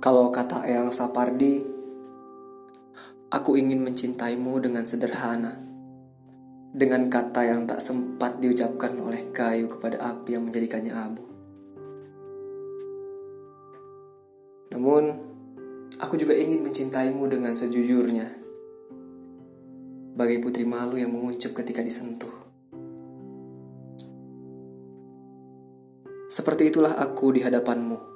Kalau kata Eyang Sapardi, aku ingin mencintaimu dengan sederhana. Dengan kata yang tak sempat diucapkan oleh kayu kepada api yang menjadikannya abu. Namun, aku juga ingin mencintaimu dengan sejujurnya. Bagai putri malu yang menguncup ketika disentuh. Seperti itulah aku di hadapanmu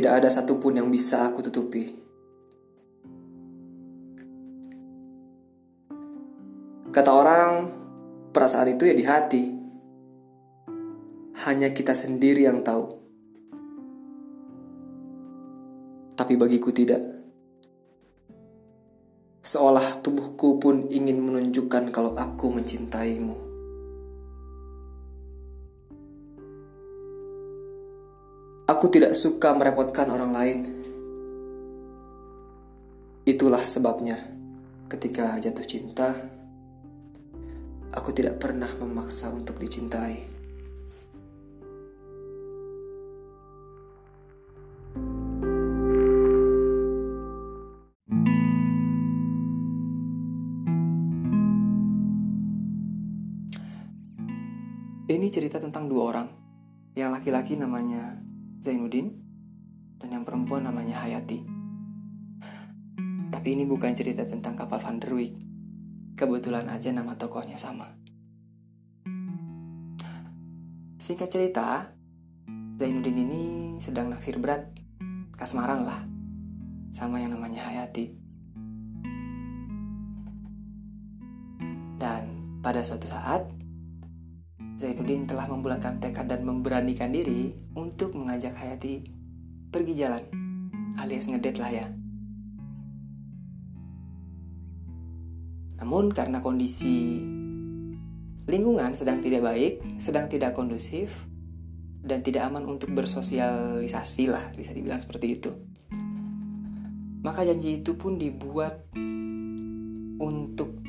tidak ada satupun yang bisa aku tutupi. Kata orang, perasaan itu ya di hati. Hanya kita sendiri yang tahu. Tapi bagiku tidak. Seolah tubuhku pun ingin menunjukkan kalau aku mencintaimu. Aku tidak suka merepotkan orang lain. Itulah sebabnya, ketika jatuh cinta, aku tidak pernah memaksa untuk dicintai. Ini cerita tentang dua orang. Yang laki-laki namanya Zainuddin dan yang perempuan namanya Hayati. Tapi ini bukan cerita tentang kapal Van der Wijk. Kebetulan aja nama tokohnya sama. Singkat cerita, Zainuddin ini sedang naksir berat, kasmaran lah, sama yang namanya Hayati. Dan pada suatu saat, Zainuddin telah membulatkan tekad dan memberanikan diri untuk mengajak Hayati pergi jalan, alias ngedet lah ya. Namun karena kondisi lingkungan sedang tidak baik, sedang tidak kondusif, dan tidak aman untuk bersosialisasi lah, bisa dibilang seperti itu. Maka janji itu pun dibuat untuk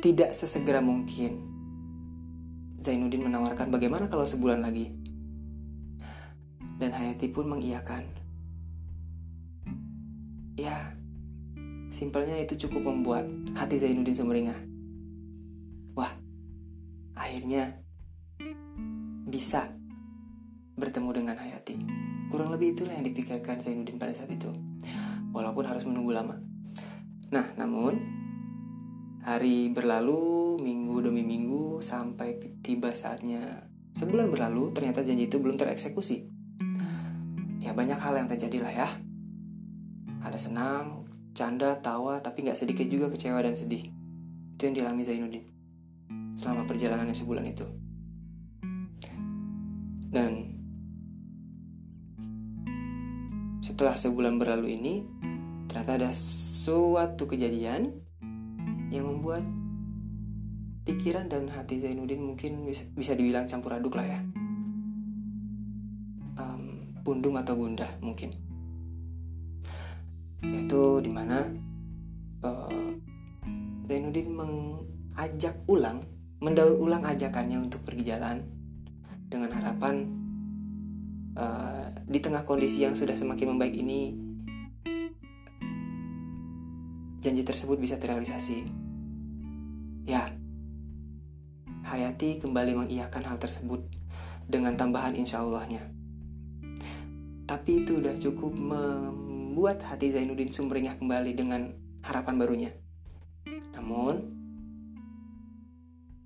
tidak sesegera mungkin Zainuddin menawarkan bagaimana kalau sebulan lagi. Dan Hayati pun mengiyakan. Ya, simpelnya itu cukup membuat hati Zainuddin sumringah. Wah, akhirnya bisa bertemu dengan Hayati. Kurang lebih itulah yang dipikirkan Zainuddin pada saat itu. Walaupun harus menunggu lama. Nah, namun hari berlalu, minggu demi minggu sampai tiba saatnya sebulan berlalu ternyata janji itu belum tereksekusi. Ya banyak hal yang terjadi lah ya. Ada senang, canda, tawa, tapi nggak sedikit juga kecewa dan sedih. Itu yang dialami Zainuddin selama perjalanannya sebulan itu. Dan setelah sebulan berlalu ini, ternyata ada suatu kejadian yang membuat pikiran dan hati Zainuddin mungkin bisa, dibilang campur aduk lah ya. Um, bundung atau gundah mungkin. Yaitu di mana uh, Zainuddin mengajak ulang mendaur ulang ajakannya untuk pergi jalan dengan harapan uh, di tengah kondisi yang sudah semakin membaik ini janji tersebut bisa terrealisasi ya Hayati kembali mengiyakan hal tersebut dengan tambahan insya Allahnya. Tapi itu sudah cukup membuat hati Zainuddin sumringah kembali dengan harapan barunya. Namun,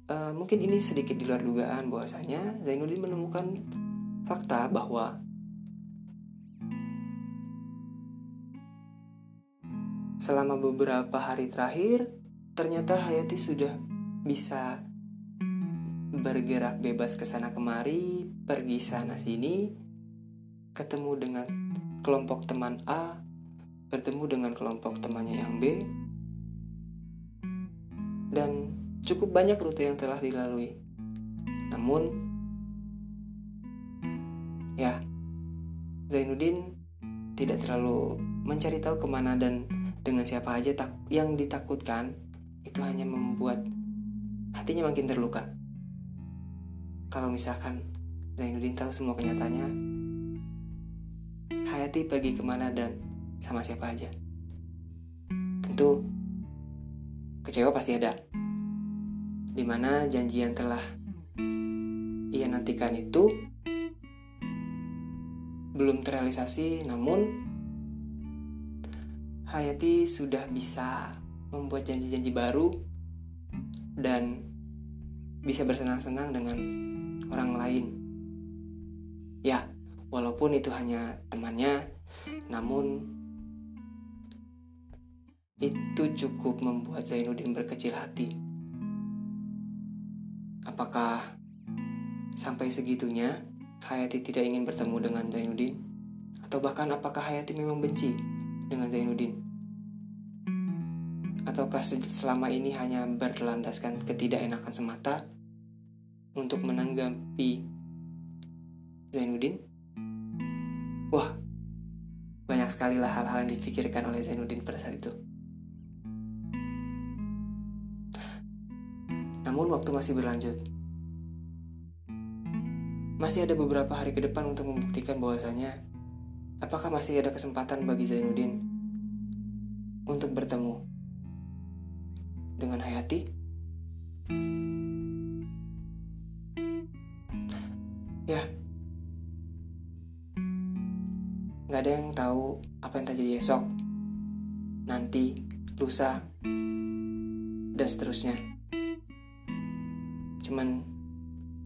uh, mungkin ini sedikit di luar dugaan bahwasanya Zainuddin menemukan fakta bahwa selama beberapa hari terakhir ternyata Hayati sudah bisa bergerak bebas ke sana kemari, pergi sana sini, ketemu dengan kelompok teman A, bertemu dengan kelompok temannya yang B, dan cukup banyak rute yang telah dilalui. Namun, ya, Zainuddin tidak terlalu mencari tahu ke mana dan dengan siapa aja tak yang ditakutkan itu hanya membuat hatinya makin terluka kalau misalkan Zainuddin tahu semua kenyataannya Hayati pergi ke mana dan sama siapa aja. Tentu, kecewa pasti ada. Di mana janji yang telah ia nantikan itu belum terrealisasi, namun Hayati sudah bisa membuat janji-janji baru dan bisa bersenang-senang dengan orang lain. Ya, walaupun itu hanya temannya, namun itu cukup membuat Zainuddin berkecil hati. Apakah sampai segitunya Hayati tidak ingin bertemu dengan Zainuddin? Atau bahkan apakah Hayati memang benci dengan Zainuddin? Ataukah selama ini hanya berlandaskan ketidakenakan semata untuk menanggapi Zainuddin? Wah, banyak sekali lah hal-hal yang dipikirkan oleh Zainuddin pada saat itu. Namun waktu masih berlanjut. Masih ada beberapa hari ke depan untuk membuktikan bahwasanya apakah masih ada kesempatan bagi Zainuddin untuk bertemu dengan Hayati? Ya, nggak ada yang tahu apa yang terjadi esok, nanti, lusa, dan seterusnya. Cuman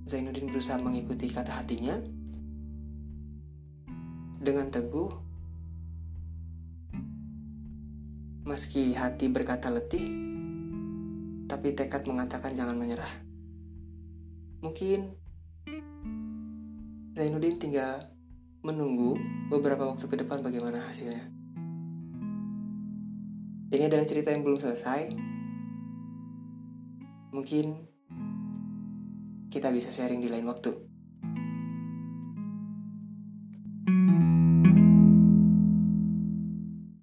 Zainuddin berusaha mengikuti kata hatinya dengan teguh. Meski hati berkata letih, tapi tekad mengatakan jangan menyerah. Mungkin Zainuddin tinggal menunggu beberapa waktu ke depan bagaimana hasilnya. Ini adalah cerita yang belum selesai. Mungkin kita bisa sharing di lain waktu.